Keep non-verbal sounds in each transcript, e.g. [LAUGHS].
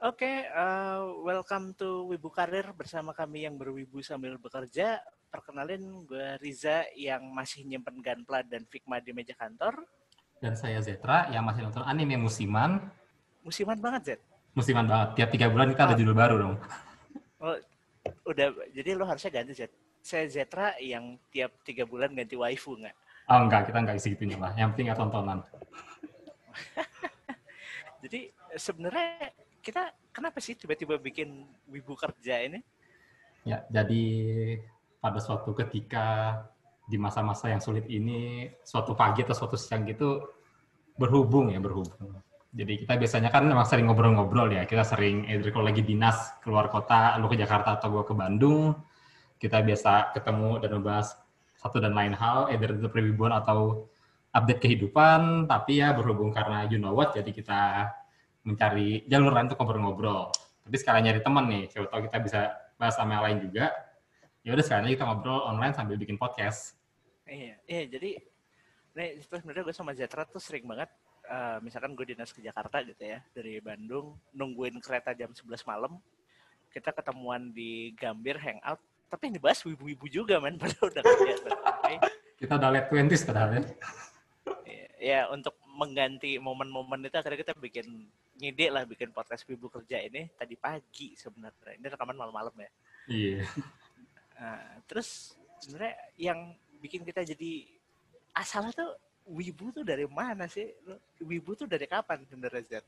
Oke, uh, welcome to Wibu Karir bersama kami yang berwibu sambil bekerja. Perkenalin, gue Riza yang masih nyimpen Gunpla dan Figma di meja kantor. Dan saya Zetra yang masih nonton anime musiman. Musiman banget, Zet? Musiman banget. Tiap tiga bulan kita ada judul baru dong. [LAUGHS] Oh, udah. Jadi lo harusnya ganti, Zet. Saya Zetra yang tiap tiga bulan ganti waifu, nggak? Oh, enggak. Kita enggak segitunya lah. Yang penting ya tontonan. [LAUGHS] Jadi sebenarnya kita kenapa sih tiba-tiba bikin wibu kerja ini? Ya, jadi pada suatu ketika di masa-masa yang sulit ini, suatu pagi atau suatu siang gitu berhubung ya berhubung. Jadi kita biasanya kan memang sering ngobrol-ngobrol ya. Kita sering, eh, kalau lagi dinas keluar kota, lu ke Jakarta atau gue ke Bandung, kita biasa ketemu dan membahas satu dan lain hal, either itu perwibuan atau update kehidupan. Tapi ya berhubung karena you know what, jadi kita mencari jalur lain untuk ngobrol-ngobrol. Tapi sekalian nyari teman nih, siapa tahu kita bisa bahas sama yang lain juga. Ya udah sekalian kita ngobrol online sambil bikin podcast. Iya, iya jadi nih sebenarnya gue sama Zetra tuh sering banget uh, misalkan gue dinas ke Jakarta gitu ya dari Bandung nungguin kereta jam 11 malam kita ketemuan di Gambir hangout tapi yang dibahas wibu-wibu juga man [LAUGHS] padahal udah kerja okay. kita udah late twenties padahal ya ya untuk mengganti momen-momen itu akhirnya kita bikin ngide lah bikin podcast Wibu kerja ini tadi pagi sebenarnya. Ini rekaman malam-malam ya. Iya. [LAUGHS] Nah, terus sebenarnya yang bikin kita jadi asalnya tuh Wibu tuh dari mana sih? Wibu tuh dari kapan sebenarnya Zed?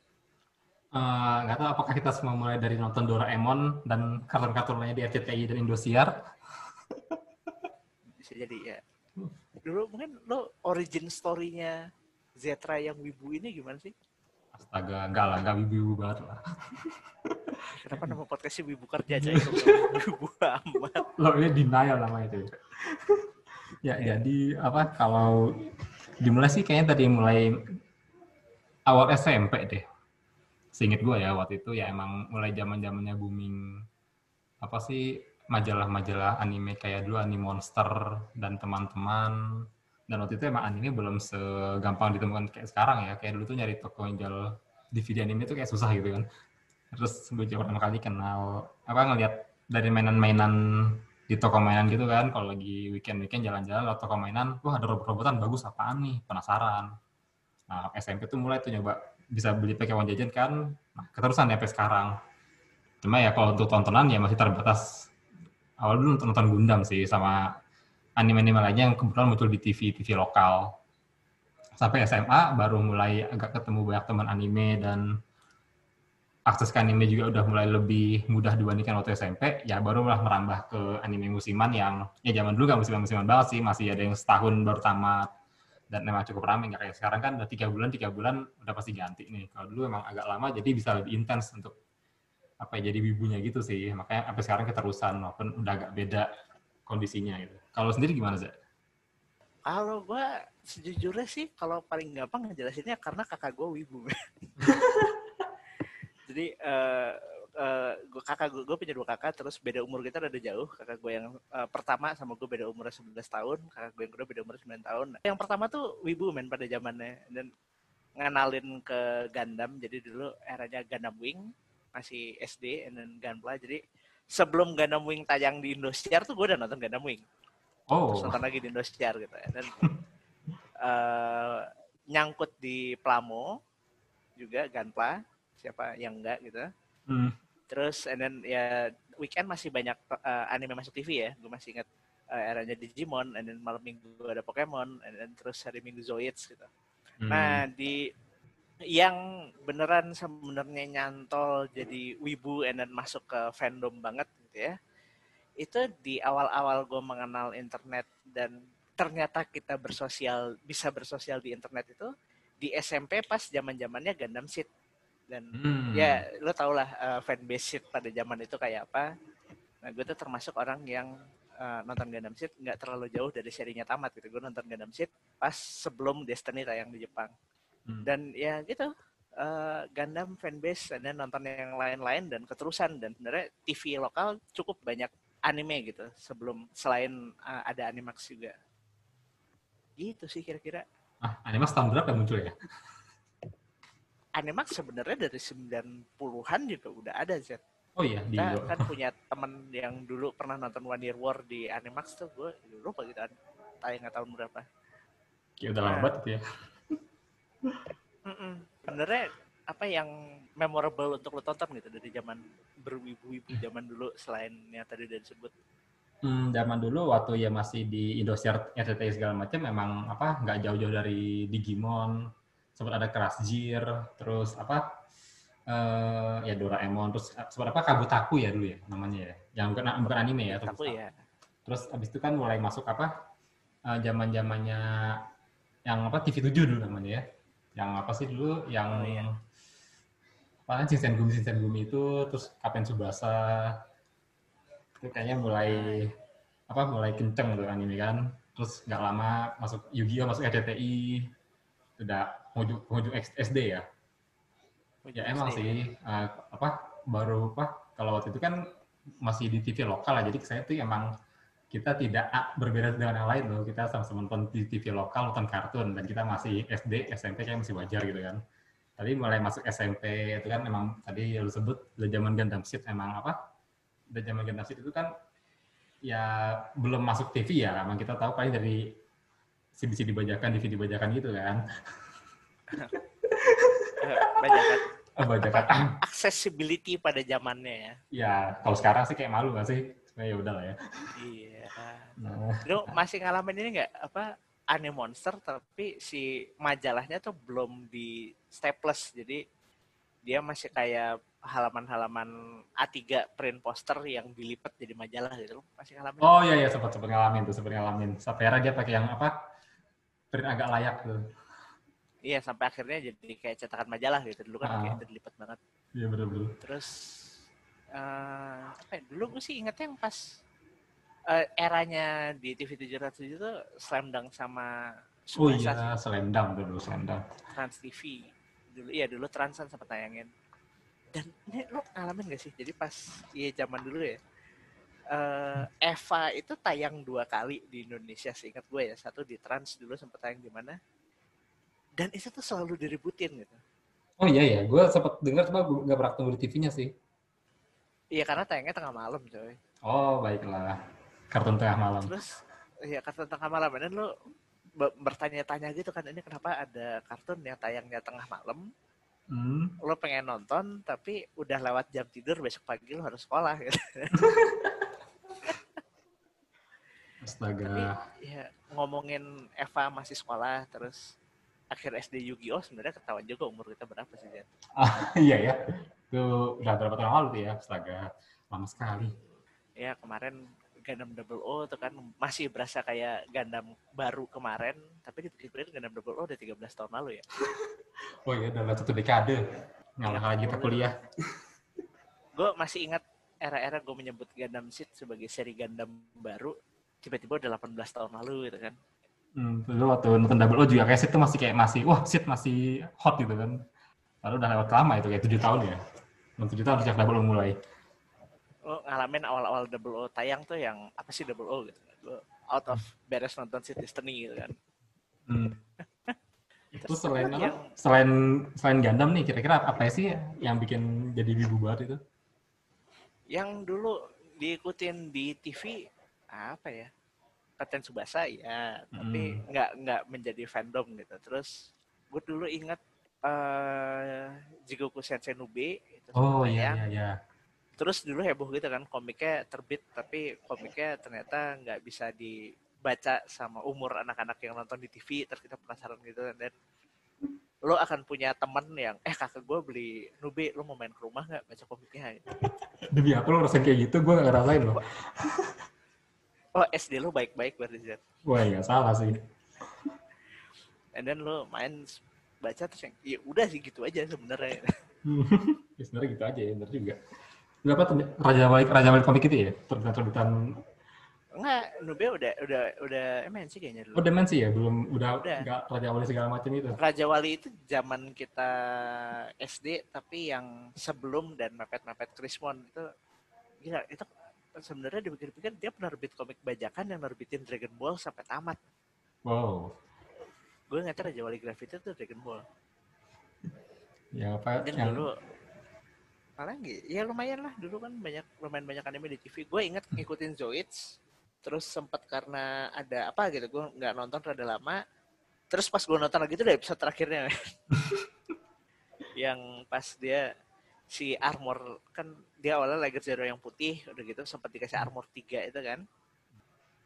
Uh, nggak tahu apakah kita semua mulai dari nonton Doraemon dan kartun-kartun lainnya di RCTI dan Indosiar. [LAUGHS] Bisa jadi ya. Dulu mungkin lo origin story-nya Zetra yang wibu ini gimana sih? Astaga, enggak lah, enggak wibu banget lah. [LAUGHS] Kenapa nama podcastnya Wibu Kerja aja? [LAUGHS] wibu amat. Lo ini denial nama itu. ya, ya, jadi apa kalau dimulai sih kayaknya tadi mulai awal SMP deh. Seinget gue ya waktu itu ya emang mulai zaman zamannya booming apa sih majalah-majalah anime kayak dulu Anime Monster dan teman-teman dan waktu itu emang anime belum segampang ditemukan kayak sekarang ya. Kayak dulu tuh nyari toko yang jual DVD anime tuh kayak susah gitu kan. Terus gue pertama kali kenal apa ngeliat dari mainan-mainan di toko mainan gitu kan. Kalau lagi weekend weekend jalan-jalan lewat toko mainan wah ada robot-robotan bagus apaan nih? Penasaran. Nah SMP tuh mulai tuh nyoba bisa beli pakai uang jajan kan. Nah keterusan sampai sekarang. Cuma ya kalau untuk tontonan ya masih terbatas. Awal dulu nonton Gundam sih sama anime-anime lainnya yang kebetulan muncul di TV TV lokal. Sampai SMA baru mulai agak ketemu banyak teman anime dan akses ke anime juga udah mulai lebih mudah dibandingkan waktu SMP. Ya baru malah merambah ke anime musiman yang ya zaman dulu gak musiman-musiman banget sih, masih ada yang setahun baru tamat dan memang cukup ramai nggak kayak sekarang kan udah tiga bulan tiga bulan udah pasti ganti nih kalau dulu emang agak lama jadi bisa lebih intens untuk apa ya jadi bibunya gitu sih makanya sampai sekarang keterusan walaupun udah agak beda kondisinya gitu. Kalau sendiri gimana sih? Kalau gue sejujurnya sih kalau paling gampang ngejelasinnya karena kakak gue wibu. [LAUGHS] Jadi uh, uh, kakak gue, gue punya dua kakak terus beda umur kita udah jauh. Kakak gue yang uh, pertama sama gue beda umur 11 tahun, kakak gue yang kedua beda umur 9 tahun. Yang pertama tuh wibu men pada zamannya dan ngenalin ke Gundam. Jadi dulu eranya Gundam Wing masih SD and then Gunpla. Jadi sebelum Gundam Wing tayang di Indosiar tuh gue udah nonton Gundam Wing. Oh. Terus nonton lagi di Indosiar gitu ya. Dan uh, [LAUGHS] nyangkut di Plamo juga Gunpla, siapa yang enggak gitu. Hmm. Terus and then ya weekend masih banyak uh, anime masuk TV ya. Gue masih ingat uh, eranya Digimon, and then malam minggu ada Pokemon, and then terus hari minggu Zoids gitu. Hmm. Nah di yang beneran sebenarnya nyantol jadi wibu and then masuk ke fandom banget gitu ya itu di awal-awal gue mengenal internet dan ternyata kita bersosial bisa bersosial di internet itu di SMP pas zaman zamannya Gundam Seed. Dan hmm. ya lo tau lah uh, fanbase Seed pada zaman itu kayak apa. Nah gue tuh termasuk orang yang uh, nonton Gundam Seed nggak terlalu jauh dari serinya tamat gitu. Gue nonton Gundam Seed pas sebelum Destiny tayang di Jepang. Hmm. Dan ya gitu, uh, Gundam fanbase dan nonton yang lain-lain dan keterusan. Dan sebenarnya TV lokal cukup banyak anime gitu sebelum selain uh, ada Animax juga. Gitu sih kira-kira. Ah, Animax tahun berapa muncul ya? [LAUGHS] Animax sebenarnya dari 90-an juga udah ada Z. Oh iya, di Kita kan [LAUGHS] punya temen yang dulu pernah nonton One Year War di Animax tuh gue lupa gitu tayang tahun berapa. Ya udah lama Nah. banget ya. Sebenarnya apa yang memorable untuk lo tonton gitu dari zaman berwibu-wibu zaman dulu selain yang tadi udah disebut. Hmm, zaman dulu waktu ya masih di Indosiar RCTI segala macam memang apa nggak jauh-jauh dari Digimon sempat ada Crash Gear terus apa eh ya Doraemon terus sempat apa Kabutaku ya dulu ya namanya ya yang bukan bukan anime ya terus, ya. terus abis itu kan mulai masuk apa eh, zaman zamannya yang apa TV 7 dulu namanya ya yang apa sih dulu yang Oh, iya. Apa Shinsengumi Gumi Shinsengumi Gumi itu terus Kapten Subasa. Itu kayaknya mulai apa mulai kenceng tuh anime kan. Terus nggak lama masuk Yu-Gi-Oh masuk RCTI udah menuju SD ya. Ya emang sih eh, apa baru apa kalau waktu itu kan masih di TV lokal lah. Jadi saya tuh emang kita tidak ah, berbeda dengan yang lain loh. Kita sama-sama nonton di TV lokal nonton kartun. Dan kita masih SD SMP kayak masih wajar gitu kan tapi mulai masuk SMP itu kan emang tadi lu sebut udah zaman Gundam Seed emang apa? Udah zaman Gundam Seed itu kan ya belum masuk TV ya emang kita tahu paling dari CD-CD bajakan DVD bajakan gitu kan banyak kan. Oh, bajakan. Accessibility pada zamannya ya. ya kalau sekarang sih kayak malu gak sih? Sebenarnya ya udah lah ya. Iya. nah, Lu masih ngalamin ini nggak? Apa anime monster tapi si majalahnya tuh belum di staples. Jadi dia masih kayak halaman-halaman A3 print poster yang dilipat jadi majalah gitu. Lu masih ngalamin? Oh iya iya sempat sempat ngalamin tuh sempat ngalamin. Sampai dia pakai yang apa? Print agak layak tuh. Iya sampai akhirnya jadi kayak cetakan majalah gitu. Dulu kan Ah. kayak dilipat banget. Iya bener-bener terus eh apa ya, dulu gue sih ingetnya yang pas eh, eranya di TV 707 itu Slam Dunk sama oh sih. iya selendang tuh dulu selendang Trans TV dulu iya dulu Transan sempat tayangin. Dan ini lo ngalamin gak sih? Jadi pas iya zaman dulu ya. Eh Eva itu tayang dua kali di Indonesia seingat gue ya. Satu di Trans dulu sempat tayang di mana. Dan itu tuh selalu diributin gitu. Oh iya ya gue sempat dengar cuma gue nggak pernah ketemu di TV-nya sih. Iya karena tayangnya tengah malam coy. Oh baiklah kartun tengah malam. Terus ya kartun tengah malam. Dan lo be- bertanya-tanya gitu kan ini kenapa ada kartun yang tayangnya tengah malam? Hmm. lo pengen nonton tapi udah lewat jam tidur besok pagi lo harus sekolah gitu. astaga. Tapi ya ngomongin Eva masih sekolah terus akhir SD Yu-Gi-Oh! sebenarnya ketahuan juga umur kita berapa sih Jan? Ah, [LAUGHS] iya ya. Itu udah berapa tahun lalu tuh ya astaga. Lama sekali. Ya kemarin Gundam Double O itu kan masih berasa kayak Gundam baru kemarin tapi dipikir Gundam Double O udah 13 tahun lalu ya. [LAUGHS] oh iya udah satu dekade ngalah lagi kita kuliah [LAUGHS] Gue masih ingat era-era gue menyebut Gundam Seed sebagai seri Gundam baru tiba-tiba udah 18 tahun lalu gitu kan. Hmm, dulu waktu nonton Double O juga kayak Sid tuh masih kayak masih, wah Sid masih hot gitu kan. Lalu udah lewat lama itu kayak tujuh tahun ya. Belum tujuh tahun sejak Double O mulai. Lo ngalamin awal-awal Double O tayang tuh yang apa sih Double O gitu. Gue out of beres nonton Destiny gitu kan. Hmm. [LAUGHS] itu selain apa? yang- Selain selain Gundam nih, kira-kira apa sih yang bikin jadi wibu banget itu? yang dulu diikutin di TV apa ya Kapten Subasa ya tapi Hmm. nggak nggak menjadi fandom gitu terus gue dulu ingat eh Jigoku Sensei Nube itu Oh iya iya iya. Terus dulu heboh gitu kan komiknya terbit tapi komiknya ternyata nggak bisa dibaca sama umur anak-anak yang nonton di TV terus kita penasaran gitu dan lo akan punya temen yang eh kakak gue beli Nube lo mau main ke rumah nggak baca komiknya Demi apa lo ngerasain kayak gitu? Gue gak ngerasain loh. [LAUGHS] oh SD lo baik-baik berarti Zat. Wah ya salah sih. and then lo main baca terus yang ya udah sih gitu aja sebenarnya [LAUGHS] ya, sebenarnya gitu aja ya, bener juga. Nggak apa tuh, Raja Balik Raja Balik komik itu ya? Terbitan-terbitan enggak Nube udah udah udah MNC kayaknya dulu Oh Demensi ya? Belum, udah, Udah. Raja Balik segala macam itu? Raja Wali itu zaman kita SD tapi yang sebelum dan mepet-mepet Krismon itu gila itu sebenarnya dipikir-pikir dia penerbit komik bajakan yang nerbitin Dragon Ball sampai tamat Wow. gue ngerti Raja Wali Graffiti itu Dragon Ball Ya apa? Dan yang dulu apalagi ya lumayan lah dulu kan banyak lumayan banyak anime di TV. Gue inget ngikutin Zoids, terus sempat karena ada apa gitu gue nggak nonton rada lama. Terus pas gue nonton lagi itu udah episode terakhirnya. [LAUGHS] yang pas dia si armor kan dia awalnya Liger Zero yang putih udah gitu sempat dikasih armor 3 itu kan.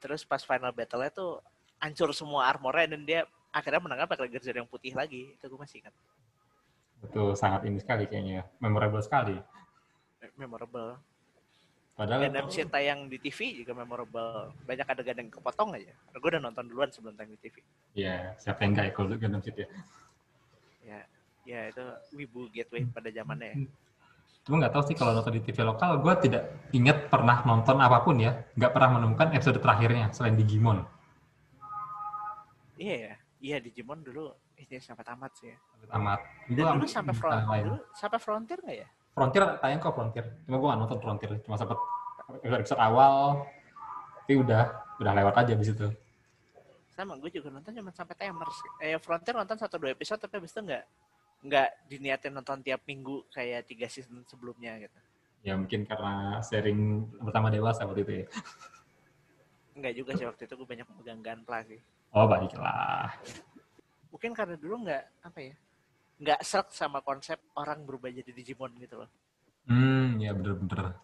Terus pas final battle-nya tuh hancur semua armornya dan dia akhirnya menang pakai Zero yang putih lagi. Itu gue masih ingat. Betul sangat ini sekali kayaknya, memorable sekali. Memorable. Padahal Gundam Shin tayang di TV juga memorable. Banyak adegan yang kepotong aja. Gue udah nonton duluan sebelum tayang di TV. ya siapa yang nggak ikut Gundam Seed ya? Ya, ya itu wibu gateway pada zamannya. ya. Cuma nggak tahu sih kalau nonton di TV lokal, gue tidak ingat pernah nonton apa pun ya. Nggak pernah menemukan episode terakhirnya selain Digimon. Iya ya, iya Digimon dulu ini sampai tamat sih ya. Sampai Tamat. Dan Gua dulu sampai yang front, lain. dulu sampai frontier nggak ya? Frontier tayang kok Frontier. Cuma gue nggak nonton Frontier. Cuma sempet episode, episode awal, tapi udah udah lewat aja di situ. Sama, gue juga nonton cuma sampai Tamers. Eh, Frontier nonton satu dua episode tapi habis itu nggak nggak diniatin nonton tiap minggu kayak tiga season sebelumnya gitu. Ya mungkin karena sharing pertama dewasa waktu itu ya. Enggak juga sih waktu itu gue banyak megang Gunpla sih. Oh baiklah. Mungkin karena dulu nggak apa ya, nggak serk sama konsep orang berubah jadi Digimon gitu loh. Hmm, ya bener-bener.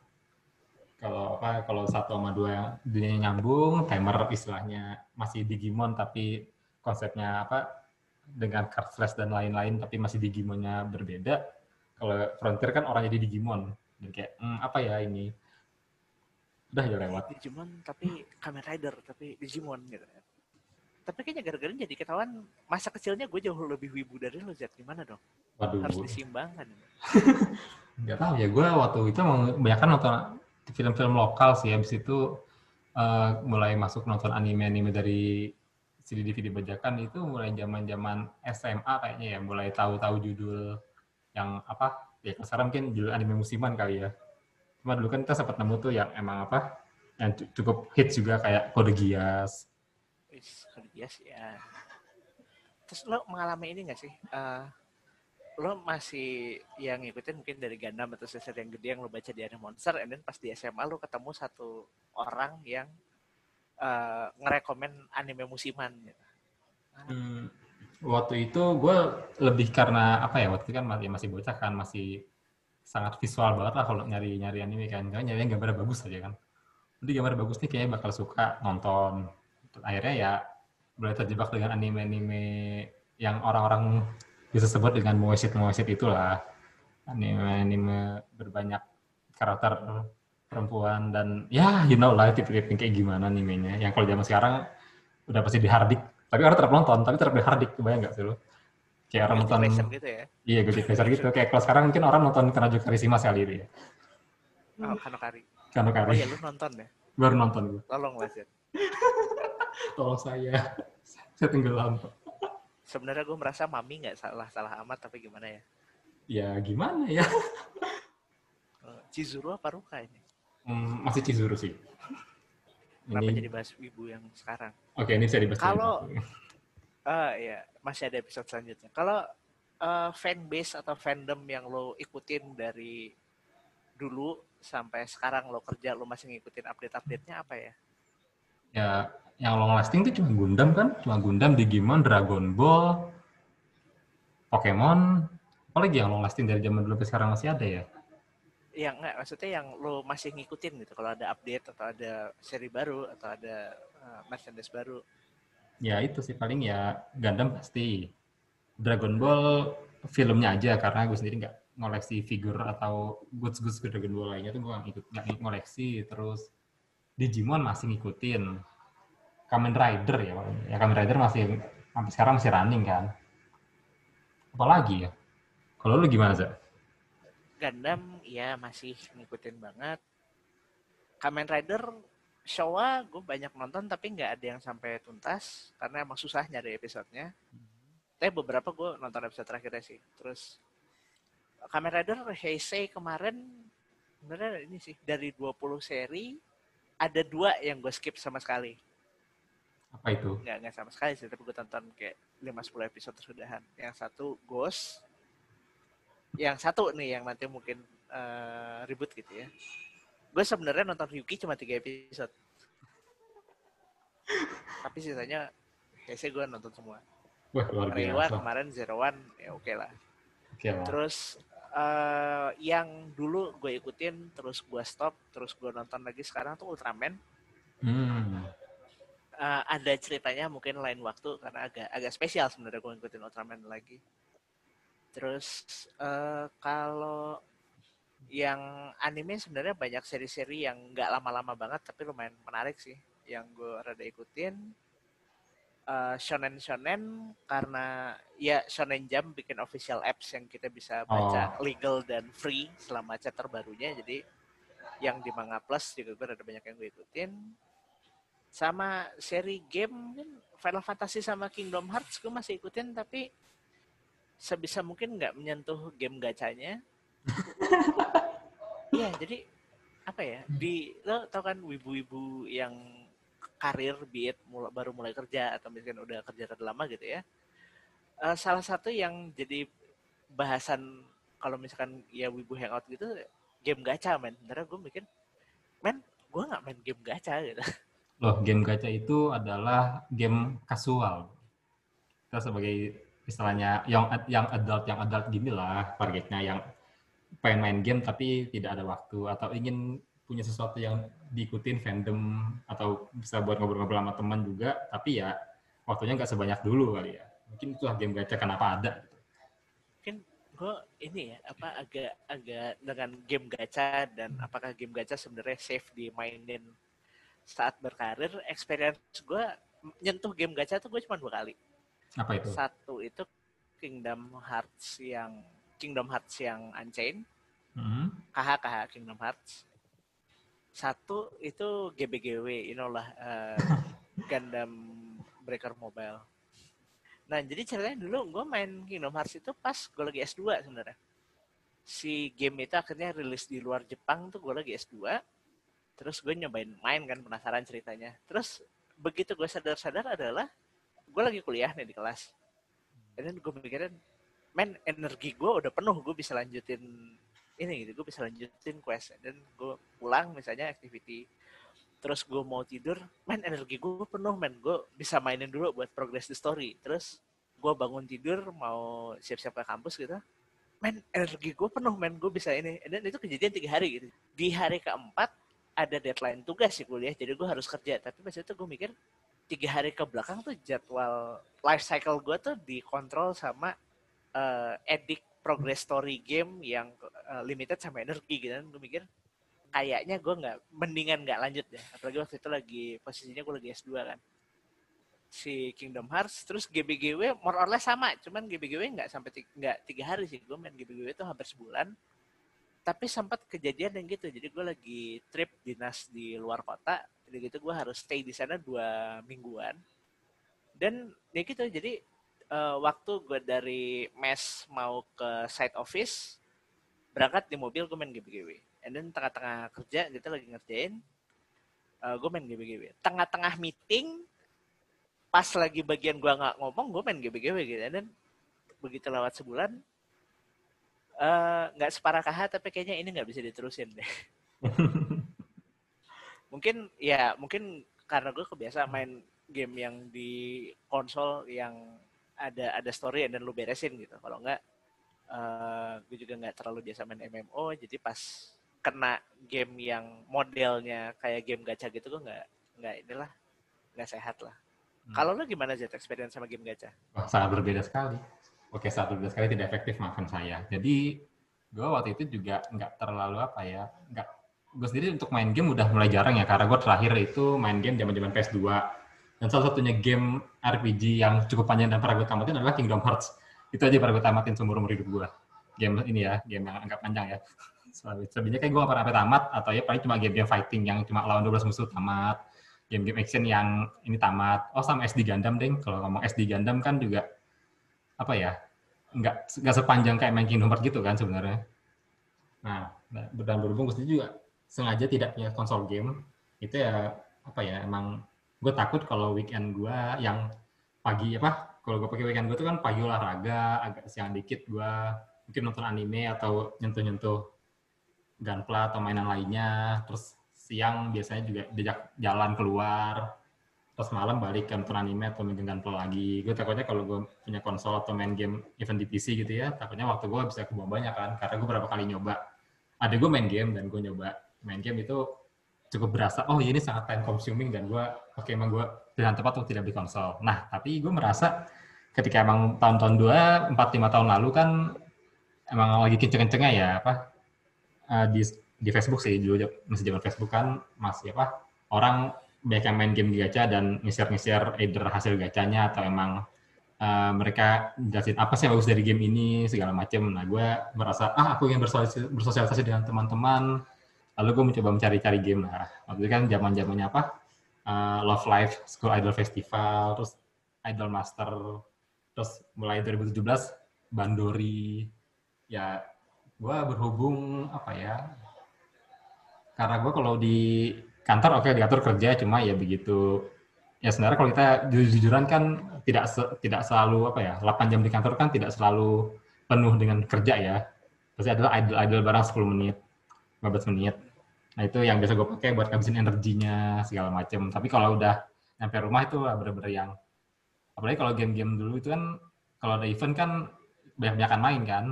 Kalau apa, kalau satu sama dua dunia nyambung, timer istilahnya masih Digimon tapi konsepnya apa dengan card flash dan lain-lain tapi masih Digimonnya berbeda. Kalau Frontier kan orang jadi Digimon. Dan kayak, hmm, apa ya ini? Udah ya lewat. Digimon tapi Kamen Rider tapi Digimon gitu kan. Tapi kayaknya gara-gara jadi ketahuan masa kecilnya gue jauh lebih wibu dari lo Zat gimana dong? Waduh, Harus disimbangkan. [LAUGHS] nggak tahu ya. Gue waktu itu emang kebanyakan nonton film-film lokal sih. Habis itu eh, mulai masuk nonton anime-anime dari CD DVD bajakan itu mulai zaman-zaman SMA kayaknya ya. Mulai tahu-tahu judul yang apa? Ya sekarang mungkin judul anime musiman kali ya. Cuma dulu kan kita sempat nemu tuh yang emang apa? Yang cu- cukup hits juga kayak Kode Geass. Wis, bias ya. Terus lo mengalami ini gak sih? Eh, lo masih yang ngikutin mungkin dari Gundam atau sesuatu yang gede yang lo baca di Anime Monster, and then pas di SMA lo ketemu satu orang yang eh, ngerekomen anime musiman gitu. Hmm, waktu itu gue lebih karena apa ya waktu itu kan masih masih bocah kan masih sangat visual banget lah kalau nyari nyari anime kan nyari yang gambarnya bagus aja kan jadi gambar bagus nih kayaknya bakal suka nonton akhirnya ya mulai terjebak dengan anime-anime yang orang-orang bisa sebut dengan moesit moesit itulah anime-anime berbanyak karakter perempuan dan ya you know lah tipe-tipe kayak gimana animenya yang kalau zaman sekarang udah pasti dihardik tapi orang tetap nonton tapi tetap dihardik kebayang nggak sih lo kayak orang nonton gitu ya. iya gue pleasure gitu kayak kalau sekarang mungkin orang nonton Kanajo Karisima sekali ini ya Oh, Kanokari. Kano Oh iya, lu nonton ya? baru nonton gue Tolong Zed. [LAUGHS] tolong saya [LAUGHS] saya tenggelam Sebenarnya gue merasa Mami nggak salah-salah amat, tapi gimana ya? ya gimana ya Eh, Chizuru apa Ruka ini? Hmm, masih Chizuru sih Kenapa ini jadi bahas wibu yang sekarang? oke ini bisa dibahas Kalau- Ah iya, masih ada episode selanjutnya. Kalau eh, fanbase atau fandom yang lo ikutin dari dulu sampai sekarang lo kerja lo masih ngikutin update-update-nya apa ya? ya yang long lasting tuh cuma Gundam kan? Cuma Gundam Digimon Dragon Ball Pokemon. Apalagi yang long lasting dari zaman dulu sampai sekarang masih ada ya? Yang enggak, maksudnya yang lo masih ngikutin gitu. Kalau ada update atau ada seri baru atau ada eh, merchandise baru. ya itu sih. Paling ya Gundam pasti. Dragon Ball filmnya aja. Karena gue sendiri nggak ngoleksi figur atau goods goods Dragon Ball lainnya tuh gue nggak ikut nggak ngoleksi. Terus Digimon masih ngikutin Kamen Rider ya ya Kamen Rider masih sampai sekarang masih running kan apalagi ya kalau lu gimana sih Gundam ya masih ngikutin banget. Kamen Rider Showa gue banyak nonton tapi nggak ada yang sampai tuntas karena emang susah nyari episodenya. Tapi beberapa gue nonton episode terakhirnya sih. Terus Kamen Rider Heisei kemarin sebenarnya ini sih dari 20 seri ada dua yang gue skip sama sekali. Apa itu Nggak nggak sama sekali sih tapi gue tonton kayak 5-10 episode tersudahan. Yang satu Ghost yang satu nih yang nanti mungkin uh, ribut gitu ya. Gue sebenarnya nonton Ryuki cuma tiga episode. Tapi sisanya kayaknya gue nonton semua. Wah, luar biasa. Reiwa kemarin Zero One, ya oke okay lah. Oke lah. Terus uh, yang dulu gue ikutin, terus gue stop, terus gue nonton lagi sekarang tuh Ultraman. Hmm. Uh, ada ceritanya mungkin lain waktu karena agak agak spesial sebenarnya gue ngikutin Ultraman lagi. Terus uh, kalau yang anime sebenarnya banyak seri-seri yang nggak lama-lama banget tapi lumayan menarik sih yang gue rada ikutin uh, shonen shonen karena ya shonen jam bikin official apps yang kita bisa baca oh. legal dan free selama chapter barunya jadi yang di manga plus juga gue ada banyak yang gue ikutin sama seri game mungkin Final Fantasy sama Kingdom Hearts gue masih ikutin tapi sebisa mungkin nggak menyentuh game gacanya. [LAUGHS] Iya, jadi apa ya? Di lo tau kan wibu-wibu yang karir biit mula, baru mulai kerja atau misalkan udah kerja terlalu lama gitu ya. Uh, salah satu yang jadi bahasan kalau misalkan ya wibu hangout gitu game gacha men. Sebenarnya gue mikir, men gue nggak main game gacha gitu. Loh, game gacha itu adalah game kasual. Kita sebagai istilahnya yang yang adult yang adult gini lah targetnya yang pengen main game tapi tidak ada waktu atau ingin punya sesuatu yang diikutin fandom atau bisa buat ngobrol-ngobrol sama teman juga tapi ya waktunya nggak sebanyak dulu kali ya mungkin itulah game gacha kenapa ada mungkin gue ini ya apa agak agak dengan game gacha dan apakah game gacha sebenarnya safe dimainin saat berkarir experience gue nyentuh game gacha tuh gue cuma dua kali apa itu? Satu itu Kingdom Hearts yang Kingdom Hearts yang Unchained. Hmm. KH KH Kingdom Hearts. Satu itu GBGW, inilah uh, [LAUGHS] Gundam Breaker Mobile. Nah, jadi ceritanya dulu gue main Kingdom Hearts itu pas gue lagi S2 sebenarnya. Si game itu akhirnya rilis di luar Jepang tuh gue lagi S2. Terus gue nyobain main kan penasaran ceritanya. Terus begitu gue sadar-sadar adalah gue lagi kuliah nih di kelas. Dan gue mikirin men energi gue udah penuh gue bisa lanjutin ini gitu gue bisa lanjutin quest. Dan gue pulang misalnya activity. Terus gue mau tidur men energi gue penuh men. Gue bisa mainin dulu buat progress the story. Terus gue bangun tidur mau siap-siap ke kampus gitu. Men energi gue penuh men. Gue bisa ini. Dan itu kejadian tiga hari gitu. Di hari keempat ada deadline tugas sih kuliah jadi gue harus kerja. Tapi pas itu gue mikir tiga hari ke belakang tuh jadwal life cycle gue tuh dikontrol sama uh, edik progress story game yang uh, limited sama energi gitu kan. Gue mikir kayaknya gue nggak mendingan nggak lanjut deh. Apalagi waktu itu lagi posisinya gue lagi S2 kan. Si Kingdom Hearts terus GBGW more or less sama. Cuman GBGW nggak sampai nggak tiga hari sih. Gue main GBGW itu hampir sebulan tapi sempat kejadian yang gitu jadi gue lagi trip dinas di luar kota jadi gitu gue harus stay di sana dua mingguan. Dan ya gitu jadi uh, waktu gue dari mes mau ke site office berangkat di mobil gue main GBGW and then tengah-tengah kerja kita lagi ngerjain uh, gue main GBGW tengah-tengah meeting pas lagi bagian gue nggak ngomong gue main GBGW gitu. And then begitu lewat sebulan eh, nggak uh, separah KH tapi kayaknya ini nggak bisa diterusin deh. [LAUGHS] Mungkin ya mungkin karena gue kebiasa main game yang di konsol yang ada ada story dan lu beresin gitu. Kalau enggak uh, gue juga nggak terlalu biasa main MMO jadi pas kena game yang modelnya kayak game gacha gitu gue nggak nggak inilah nggak sehat lah. Hmm. kalau lu gimana sih experience sama game gacha? Wah, sangat berbeda sekali oke sangat berbeda sekali tidak efektif maafkan saya. Jadi gue waktu itu juga nggak terlalu apa ya nggak gue sendiri untuk main game udah mulai jarang ya karena gue terakhir itu main game zaman zaman PS2 dan salah satunya game RPG yang cukup panjang dan pernah gue tamatin adalah Kingdom Hearts. Itu aja pernah gue tamatin seumur umur hidup gue game ini ya game yang agak panjang ya. [LAUGHS] Selebihnya kayak gue gak pernah sampai tamat atau ya paling cuma game-game fighting yang cuma lawan 12 musuh tamat. Game-game action yang ini tamat. Oh sama SD Gundam deh kalau ngomong SD Gundam kan juga apa ya nggak nggak sepanjang kayak main Kingdom Hearts gitu kan sebenarnya nah dan berhubung gue juga sengaja tidak punya konsol game itu ya apa ya emang gue takut kalau weekend gue yang pagi apa kalau gue pakai weekend gue tuh kan pagi olahraga agak siang dikit gue mungkin nonton anime atau nyentuh-nyentuh gunpla atau mainan lainnya. Terus siang biasanya juga diajak jalan keluar. Terus malam balik ke nonton anime atau main gunpla lagi. Gue takutnya kalau gue punya konsol atau main game event di PC gitu ya, takutnya waktu gue bisa kebuang banyak kan. Karena gue berapa kali nyoba. Ada gue main game dan gue nyoba main game itu cukup berasa, oh ini sangat time consuming dan gue, oke okay, emang gue pilihan tepat untuk tidak beli konsol. Nah, tapi gue merasa ketika emang tahun-tahun dua, empat lima tahun lalu kan emang lagi kenceng-kencengnya ya apa uh, di di Facebook sih dulu masih zaman Facebook kan masih apa orang yang main game gacha dan nge-share either hasil gacanya atau emang uh, mereka jelasin apa sih yang bagus dari game ini segala macam. Nah gue merasa ah aku ingin bersosialisasi dengan teman-teman. Lalu gue mencoba mencari-cari game lah. Waktu itu kan zaman zamannya apa? Uh, Love Live School Idol Festival terus Idol Master terus mulai 2017 Bandori. Ya gue berhubung apa ya karena gue kalau di kantor oke okay, diatur kerja cuma ya begitu ya sebenarnya kalau kita jujur-jujuran kan tidak se, tidak selalu apa ya 8 jam di kantor kan tidak selalu penuh dengan kerja ya pasti adalah idol barang 10 menit 15 menit. Nah itu yang biasa gue pakai buat ngabisin energinya segala macem. Tapi kalau udah nyampe rumah itu bener-bener yang apalagi kalau game-game dulu itu kan kalau ada event kan banyak-banyakan main kan.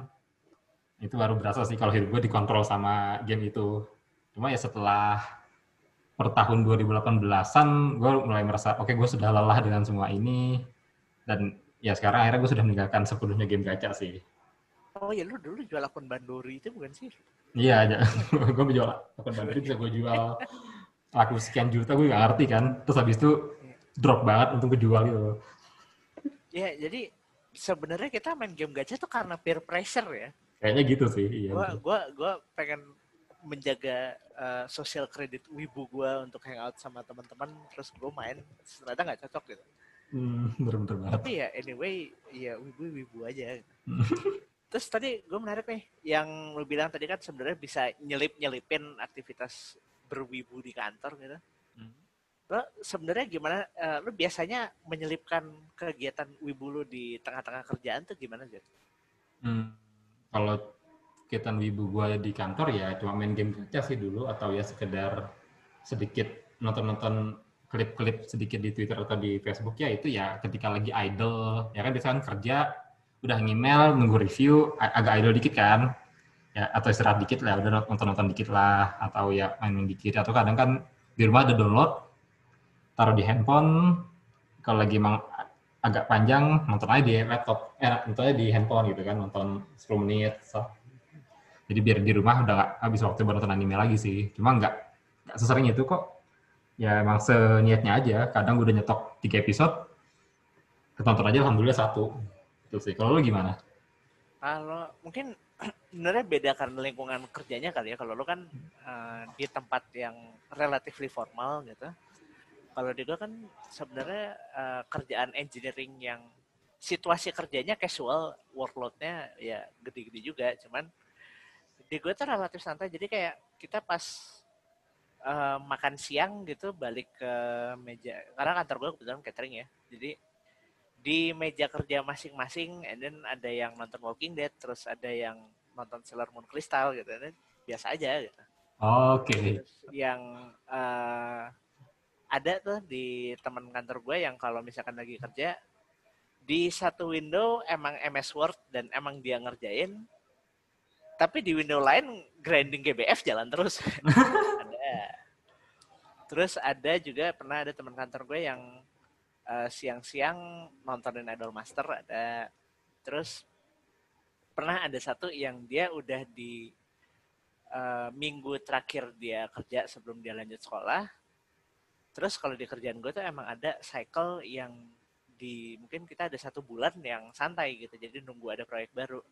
Itu baru berasa sih kalau hidup gue dikontrol sama game itu. Cuma ya setelah per tahun 2018-an gue mulai merasa oke okay, gue sudah lelah dengan semua ini dan ya sekarang akhirnya gue sudah meninggalkan sepenuhnya game gacha sih. Oh ya lu dulu jual akun Bandori itu bukan sih? Iya aja. [LAUGHS] gue menjual akun Bandori bisa gue jual laku sekian juta gue gak ngerti kan. Terus habis itu drop banget untuk kejual gitu. Ya jadi sebenarnya kita main game gacha tuh karena peer pressure ya. Kayaknya gitu sih. Iya. Gua gua pengen menjaga uh, sosial kredit wibu gue untuk hangout sama teman-teman terus gue main ternyata nggak cocok gitu. Hmm, bener-bener banget. Tapi ya anyway ya wibu wibu aja. Gitu. Terus tadi gue menarik nih, yang lu bilang tadi kan sebenarnya bisa nyelip-nyelipin aktivitas berwibu di kantor gitu. Hmm. Lo sebenarnya gimana, uh, lu biasanya menyelipkan kegiatan wibu lu di tengah-tengah kerjaan tuh gimana sih? Hmm, kalau kegiatan wibu gue di kantor ya cuma main game aja sih dulu atau ya sekedar sedikit nonton-nonton klip-klip sedikit di Twitter atau di Facebook ya itu ya ketika lagi idle ya kan biasanya kan kerja udah email nunggu review agak idle dikit kan ya atau istirahat dikit lah udah nonton nonton dikit lah atau ya main, main dikit atau kadang kan di rumah ada download taruh di handphone kalau lagi emang agak panjang nonton aja di laptop eh nonton aja di handphone gitu kan nonton 10 menit. Jadi biar di rumah udah gak habis waktu buat nonton anime lagi sih cuma nggak nggak sesering itu kok ya emang seniatnya aja kadang gue udah nyetok tiga episode ketonton aja alhamdulillah satu itu sih. Kalau lu gimana? Kalau mungkin [CLEARS THROAT] sebenarnya beda karena lingkungan kerjanya kali ya. Kalau lu kan uh, di tempat yang relatif formal gitu. Kalau di gue kan sebenarnya uh, kerjaan engineering yang situasi kerjanya casual, workloadnya ya gede-gede juga. Cuman di gue tuh relatif santai. Jadi kayak kita pas uh, makan siang gitu balik ke meja. Karena kantor gue kebetulan catering ya. Jadi di meja kerja masing-masing and then ada yang nonton Walking Dead terus ada yang nonton Sailor Moon Crystal gitu dan biasa aja gitu. Oke. Okay. Yang uh, ada tuh di teman kantor gue yang kalau misalkan lagi kerja di satu window emang MS Word dan emang dia ngerjain tapi di window lain grinding GBF jalan terus. [LAUGHS] ada. Terus ada juga pernah ada teman kantor gue yang uh, siang-siang nontonin Idol Master ada terus pernah ada satu yang dia udah di uh, minggu terakhir dia kerja sebelum dia lanjut sekolah terus kalau di kerjaan gue tuh emang ada cycle yang di mungkin kita ada satu bulan yang santai gitu jadi nunggu ada proyek baru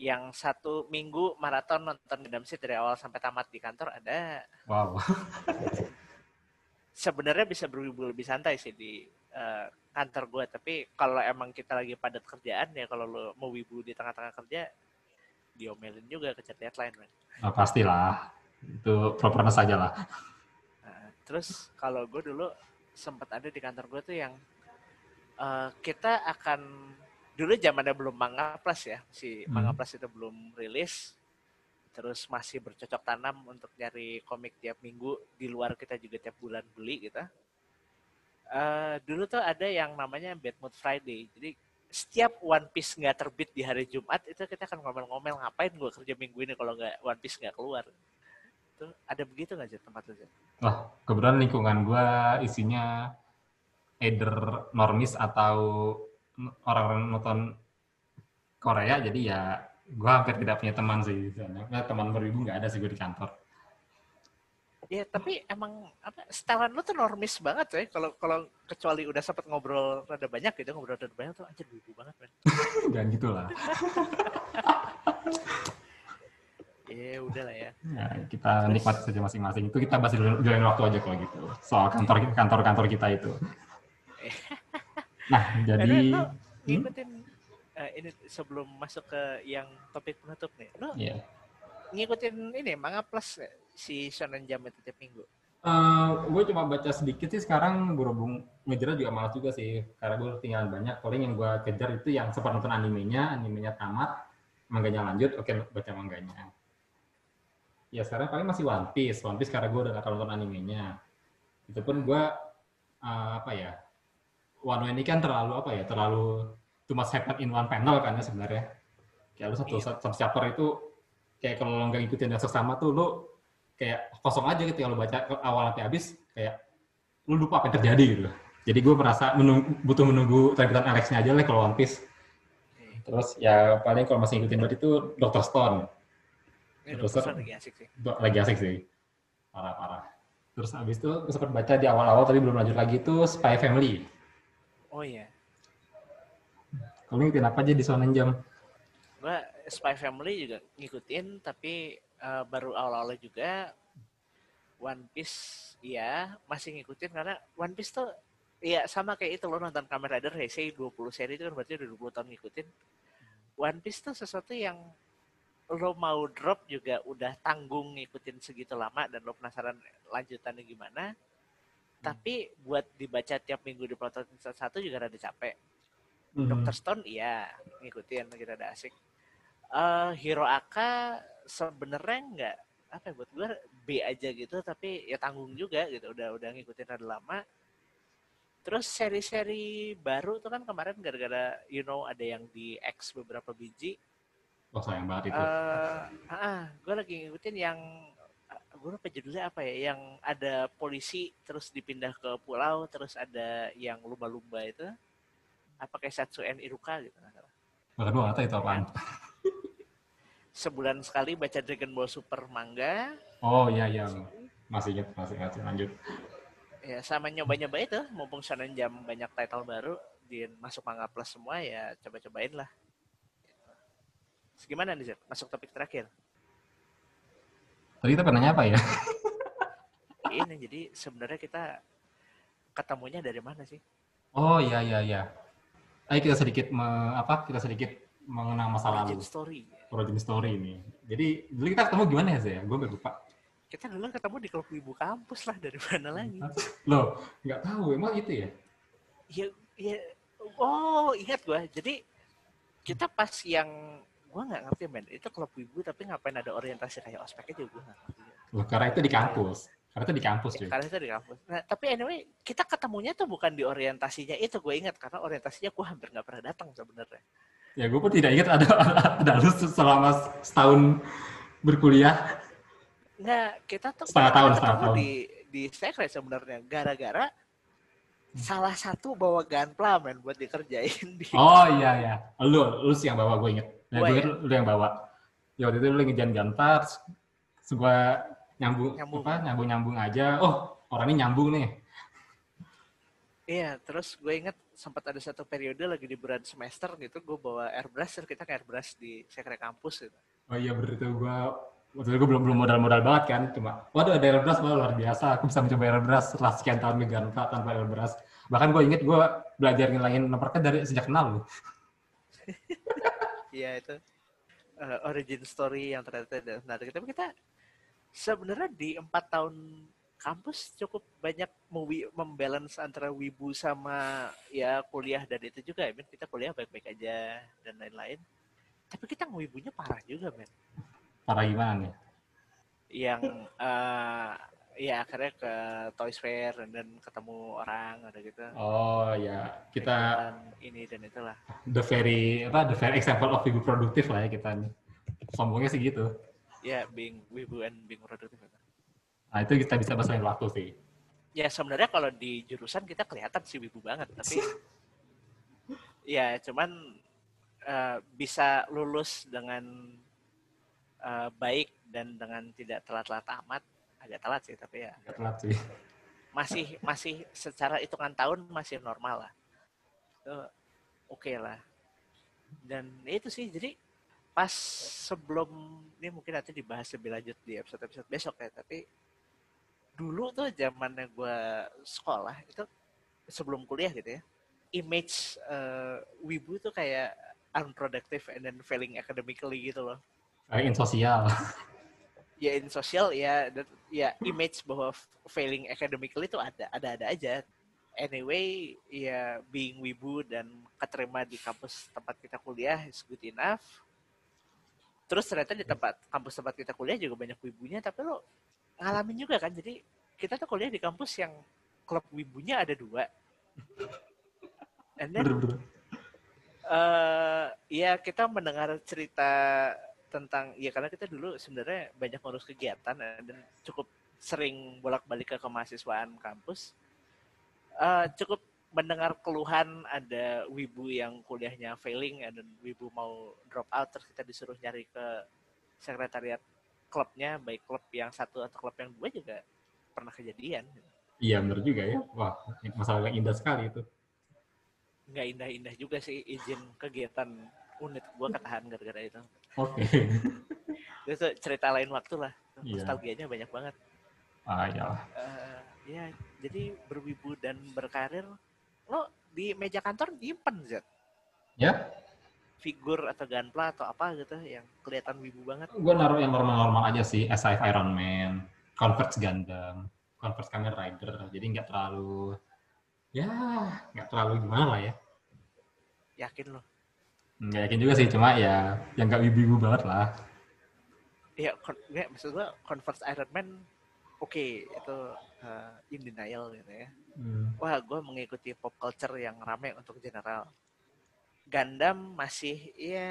yang satu minggu maraton nonton Gundam Seed dari awal sampai tamat di kantor ada. Wow. [LAUGHS] Sebenarnya bisa berwibu lebih santai sih di uh, kantor gue tapi kalau emang kita lagi padat kerjaan ya kalau lo mau wibu di tengah-tengah kerja diomelin juga ke chat kan oh, pastilah. Itu propernya saja lah. Uh, terus kalau gue dulu sempat ada di kantor gue tuh yang uh, kita akan dulu zamannya belum manga plus ya. Si Hmm. manga plus itu belum rilis. Terus masih bercocok tanam untuk nyari komik tiap minggu. Di luar kita juga tiap bulan beli gitu. Eh, dulu tuh ada yang namanya Bad Mood Friday. Jadi setiap One Piece nggak terbit di hari Jumat itu kita akan ngomel-ngomel ngapain gue kerja minggu ini kalau nggak One Piece nggak keluar? Itu ada begitu nggak sih tempat lu Jet? Wah, kebetulan lingkungan gua isinya either normis atau orang-orang nonton Korea, jadi ya gua hampir tidak punya teman sih. Nah, teman beribu nggak ada sih gue di kantor. Ya tapi emang apa setelan lu tuh normis banget ya kalau kalau kecuali udah sempet ngobrol rada banyak gitu ngobrol rada banyak tuh anjir wibu banget men. [LAUGHS] Dan gitulah. [LAUGHS] Ya udah lah ya. Ya, kita nikmati saja masing-masing. Itu kita bahas di lain waktu aja kalau gitu. Soal kantor kantor-kantor kita itu. Nah, jadi Hmm? eh, ini sebelum masuk ke yang topik penutup nih. Lo ya. ngikutin ini manga plus si Shonen Jump itu tiap minggu. gue cuma baca sedikit sih sekarang berhubung ngejar juga malas juga sih karena gue tinggal banyak paling yang gue kejar itu yang sempat nonton animenya animenya tamat manganya lanjut oke baca manganya ya sekarang paling masih One Piece One Piece karena gue udah nonton animenya itu pun gue eh, apa ya One ini kan terlalu apa ya terlalu too much happen in one panel kan ya sebenarnya kayak lu satu, Iya. satu chapter itu kayak kalau lo nggak ngikutin yang sesama tuh lu kayak kosong aja gitu kalau baca ke awal sampai habis kayak lu lupa apa yang terjadi gitu jadi gue merasa menunggu, butuh menunggu terbitan Alex-nya aja lah kalau One Piece terus ya paling kalau masih ngikutin berarti itu Dr. Stone Ini Terus dokter apa? lagi asik sih. Do- lagi asik sih parah parah terus habis itu gue sempat baca di awal-awal tapi belum lanjut lagi itu Spy Family Oh iya. kalau ngikutin apa aja di Shonen Jump Gua Spy Family juga ngikutin tapi eh, baru awal-awal juga One Piece iya masih ngikutin karena One Piece tuh Iya sama kayak itu lo nonton Kamen Rider Heisei 20 seri itu kan berarti udah 20 tahun ngikutin. One Piece tuh sesuatu yang lo mau drop juga udah tanggung ngikutin segitu lama dan lo penasaran lanjutannya gimana. Tapi buat dibaca tiap minggu di plotot satu juga rada capek. Dr. Stone iya ngikutin kita ada asik. Eh Hero Aka sebenarnya nggak apa ya, buat gue B aja gitu tapi ya tanggung juga gitu udah udah ngikutin rada lama. Terus seri-seri baru tuh kan kemarin gara-gara you know ada yang di X beberapa biji. oh sayang banget itu Eh ah, gue lagi ngikutin yang gue lupa judulnya apa ya yang ada polisi terus dipindah ke pulau terus ada yang lumba-lumba itu apa kayak Satsuen Iruka gitu nggak salah. bahkan gue nggak tahu itu apaan. [LAUGHS] Sebulan sekali baca Dragon Ball Super manga. Oh iya iya. Masih ingat masih ingat lanjut. Ya sama nyoba-nyoba itu mumpung Shonen Jam banyak title baru di masuk manga plus semua ya coba-cobain lah. Terus gimana nih Zed? masuk topik terakhir tadi kita nanya apa ya? Ini jadi sebenarnya kita ketemunya dari mana sih? Oh iya iya iya. Ayo kita sedikit me- apa kita sedikit mengenang masa lalu. Origin story. Origin story ini. Jadi dulu kita ketemu gimana ya saya gue lupa. Kita dulu ketemu di klub ibu kampus lah dari mana lagi? loh nggak tahu emang gitu ya? Ya ya oh ingat gua. Jadi kita pas yang gua nggak ngerti men. Itu klub ibu tapi ngapain ada orientasi kayak ospek aja gua nggak ngerti loh karena itu di kampus. Karena itu di kampus Ya, karena itu di kampus. Nah tapi anyway kita ketemunya tuh bukan di orientasinya itu gue ingat. Karena orientasinya gua hampir nggak pernah datang sebenarnya. Ya gue pun tidak ingat ada [LAUGHS] ada lu selama setahun berkuliah. Nggak kita tuh Setengah tahun, setengah tahun. di di sekre sebenarnya. Gara-gara salah satu bawa gunpla men buat dikerjain di oh iya iya. Lu lu sih yang bawa gue inget ya, Gua gue ya? lu yang bawa. Ya waktu itu lu ngejan gantar sebuah nyambung, Nyambung. apa nyambung nyambung aja. Oh orang ini nyambung nih. Iya, terus gue inget sempat ada satu periode lagi di bulan semester gitu, gue bawa airbrush, terus kita ke airbrush di sekre kampus gitu. oh iya bener itu. Gue waktu itu gue belum belum modal modal banget kan cuma waduh ada airbrush wah, luar biasa aku bisa mencoba airbrush setelah sekian tahun megang tanpa airbrush bahkan gue inget gue belajar ngilangin nomor dari sejak kenal lu [LAUGHS] Iya itu eh, origin story yang ternyata ada menarik. Tapi kita sebenarnya di empat tahun kampus cukup banyak membalance antara wibu sama ya kuliah dan itu juga ya men kita kuliah baik-baik aja dan lain-lain tapi kita ngewibunya parah juga men Parah gimana nih? yang eh ya akhirnya ke Toys Fair dan, ketemu orang ada gitu Oh ya, kita ini dan itulah the very apa the very example of ibu produktif lah ya kita nih. Sombongnya sih gitu. ya being wibu and being produktif Nah itu kita bisa bahas lain waktu sih. ya sebenarnya kalau di jurusan kita kelihatan sih wibu banget tapi [LAUGHS] ya cuman eh, bisa lulus dengan eh, baik dan dengan tidak telat-telat amat agak telat sih tapi ya Agak telat sih. masih masih secara hitungan tahun masih normal lah itu oke lah dan ya itu sih jadi pas sebelum ini mungkin nanti dibahas lebih lanjut di episode episode besok ya tapi dulu tuh zamannya gue sekolah itu sebelum kuliah gitu ya image eh, wibu tuh kayak unproductive and then failing academically gitu loh Kayak in sosial. Ya in sosial ya ya image bahwa failing academically itu ada ada ada aja. Anyway ya being wibu dan keterima di kampus tempat kita kuliah is good enough. Terus ternyata di tempat kampus tempat kita kuliah juga banyak wibunya tapi lo ngalamin juga kan? Jadi kita tuh kuliah di kampus yang klub wibunya ada dua. And then eh ya kita mendengar cerita tentang ya karena kita dulu sebenarnya banyak ngurus kegiatan eh, dan cukup sering bolak-balik ke kemahasiswaan kampus. Eh cukup mendengar keluhan ada wibu yang kuliahnya failing eh, dan wibu mau drop out terus kita disuruh nyari ke sekretariat klubnya baik klub yang satu atau klub yang dua juga pernah kejadian Iya bener juga ya. Wah masalah yang indah sekali itu. nggak indah-indah juga sih izin kegiatan unit gua ketahan gara-gara itu Oke. [LAUGHS] itu cerita lain waktu lah nostalgianya banyak banget Ah ya. Eh, ya jadi berwibu dan berkarir lo di meja kantor nyimpen Zat Ya, figur atau gunpla atau apa gitu yang kelihatan wibu banget gue naruh yang normal-normal aja sih. SIF Iron Man, Converse Gundam, Converse Kamen Rider. Jadi nggak terlalu, ya nggak terlalu gimana lah ya. yakin lo Nggak yakin juga sih, cuma ya yang nggak wibu banget lah. ya kon- nggak, maksud gua Converse Iron Man oke itu eh, in denial gitu ya Hmm. wah gue mengikuti pop culture yang rame untuk general Gundam masih ya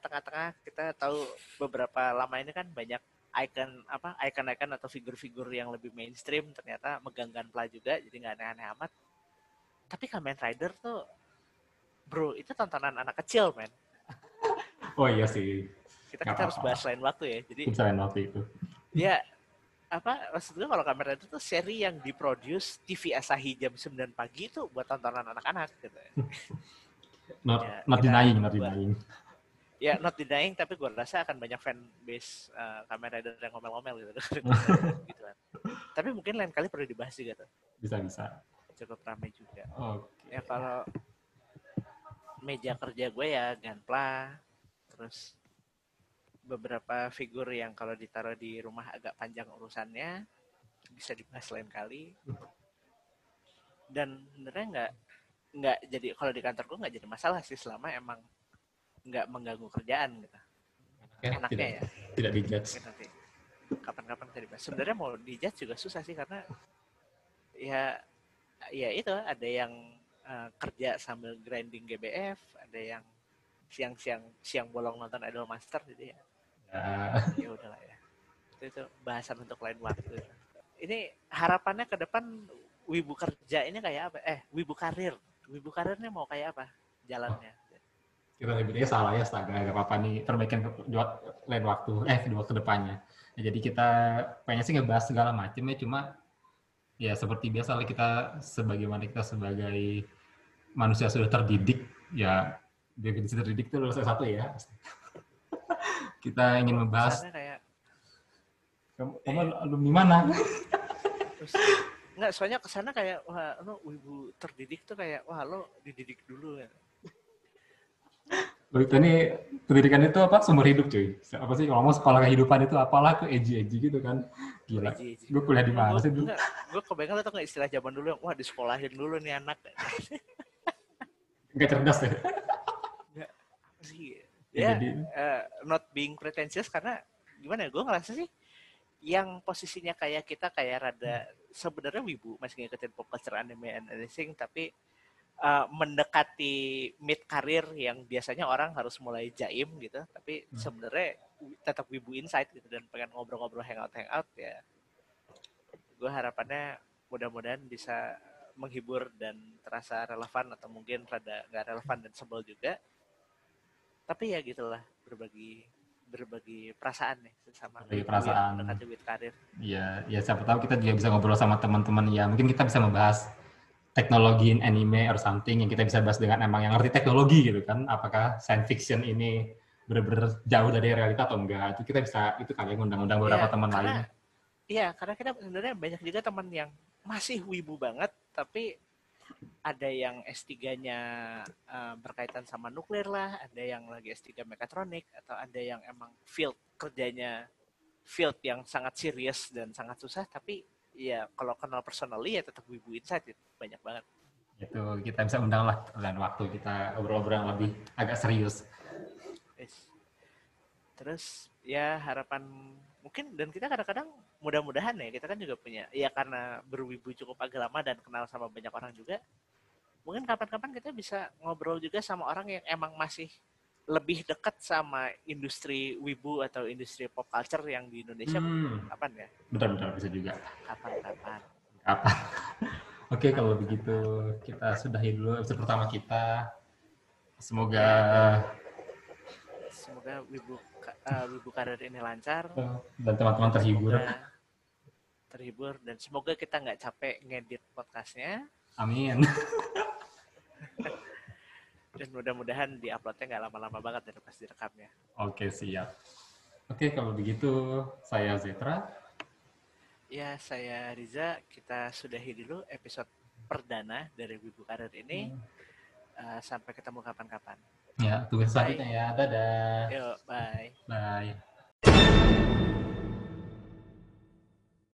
tengah-tengah kita tahu beberapa lama ini kan banyak icon apa icon-icon atau figur-figur yang lebih mainstream ternyata megang gunpla juga jadi nggak aneh-aneh amat tapi Kamen Rider tuh bro itu tontonan anak kecil men [LAUGHS] Oh iya sih, kita kita harus bahas lain waktu ya jadi misalnya waktu itu. ya apa maksud gue kalau Kamen Rider tuh seri yang diproduce TV Asahi jam 9 pagi itu buat tontonan anak-anak gitu [LAUGHS] Not, Ya, not denying, not denying. ya not denying tapi gue rasa akan banyak fan base uh, Kamen Rider yang ngomel-ngomel gitu [LAUGHS] gitu kan. tapi mungkin lain kali perlu dibahas juga tuh Bisa-bisa. cukup ramai juga Oke. ya kalau meja kerja gue ya Gunpla terus beberapa figur yang kalau ditaruh di rumah agak panjang urusannya bisa dibahas lain kali. Dan sebenarnya nggak nggak jadi kalau di kantor gue nggak jadi masalah sih selama emang nggak mengganggu kerjaan gitu. Ya, enaknya tidak, ya. tidak dijudge. nanti kapan-kapan bisa dibahas. Sebenarnya mau dijudge juga susah sih karena ya ya itu ada yang eh, kerja sambil grinding GBF, ada yang siang-siang siang bolong nonton Idol Master jadi ya Ya, [LAUGHS] ya udahlah ya. Itu, itu bahasan untuk lain waktu. Ini harapannya ke depan wibu kerja ini kayak apa? Eh, wibu karir. Wibu karirnya mau kayak apa jalannya? kita sebutnya salah ya astaga gak apa-apa nih perbaikan buat lain waktu eh dua ke depannya Ya, jadi kita pengen sih ngebahas segala macam ya cuma ya seperti biasa lah kita sebagaimana kita sebagai manusia sudah terdidik ya definisi terdidik itu lulus satu ya [LAUGHS] kita ingin membahas kayak kamu, kamu alumni mana? Terus nggak soalnya ke sana kayak wah lo wibu terdidik tuh kayak wah lo dididik dulu ya. Oh, itu ini pendidikan itu apa? Sumber hidup cuy. Apa sih kalau mau sekolah kehidupan itu apalah tuh edgy edgy gitu kan? Gila. Gue kuliah di mana sih dulu? Gue kebayang lo tau gak istilah zaman dulu yang wah disekolahin dulu nih anak [LAUGHS] nggak cerdas sih. Ya, ya jadi, uh, not being pretentious karena gimana ya gue ngerasa sih yang posisinya kayak kita kayak rada sebenarnya wibu masih ngikutin pop culture anime and anything tapi uh, mendekati mid karir yang biasanya orang harus mulai jaim gitu tapi hmm. sebenarnya tetap wibu insight gitu dan pengen ngobrol-ngobrol hangout hangout ya gue harapannya mudah-mudahan bisa menghibur dan terasa relevan atau mungkin rada nggak relevan dan sebel juga. Tapi ya gitulah berbagi berbagi perasaan nih sama berbagi perasaan. Mendekati with karir. Iya ya siapa tahu kita juga bisa ngobrol sama teman-teman ya. Mungkin kita bisa membahas teknologi in anime or something yang kita bisa bahas dengan emang yang ngerti teknologi gitu kan. Apakah science fiction ini benar-benar jauh dari realita atau enggak. Itu kita bisa itu kali ya ngundang-undang beberapa ya, teman lain. iya karena kita sebenarnya banyak juga teman yang masih wibu banget tapi ada yang S3-nya uh, eh, berkaitan sama nuklir lah, ada yang lagi S3 mekatronik, atau ada yang emang field kerjanya field yang sangat serius dan sangat susah, tapi ya kalau kenal personally ya tetap Wibu Insight itu banyak banget. Itu kita bisa undang lah dan waktu kita obrol-obrol lebih agak serius. Terus ya harapan mungkin dan kita kadang-kadang mudah-mudahan ya kita kan juga punya ya karena berwibu cukup agak lama dan kenal sama banyak orang juga mungkin kapan-kapan kita bisa ngobrol juga sama orang yang emang masih lebih dekat sama industri wibu atau industri pop culture yang di Indonesia hmm. kapan ya? Betul-betul bisa juga. Kapan-kapan. Kapan. [LAUGHS] Oke kalau begitu kita sudahi dulu episode pertama kita. Semoga semoga wibu uh, wibu karir ini lancar dan teman-teman terhibur. Terhibur dan semoga kita nggak capek ngedit podcastnya. Amin. [LAUGHS] dan mudah-mudahan di uploadnya nggak lama-lama banget dari pas direkamnya. Oke siap. Oke kalau begitu saya Zetra. Ya saya Riza. Kita sudahi dulu episode perdana dari Wibu Karir ini. Hmm. Uh, sampai ketemu kapan-kapan. Ya, tugas selanjutnya ya. Dadah. Yuk, bye. Bye.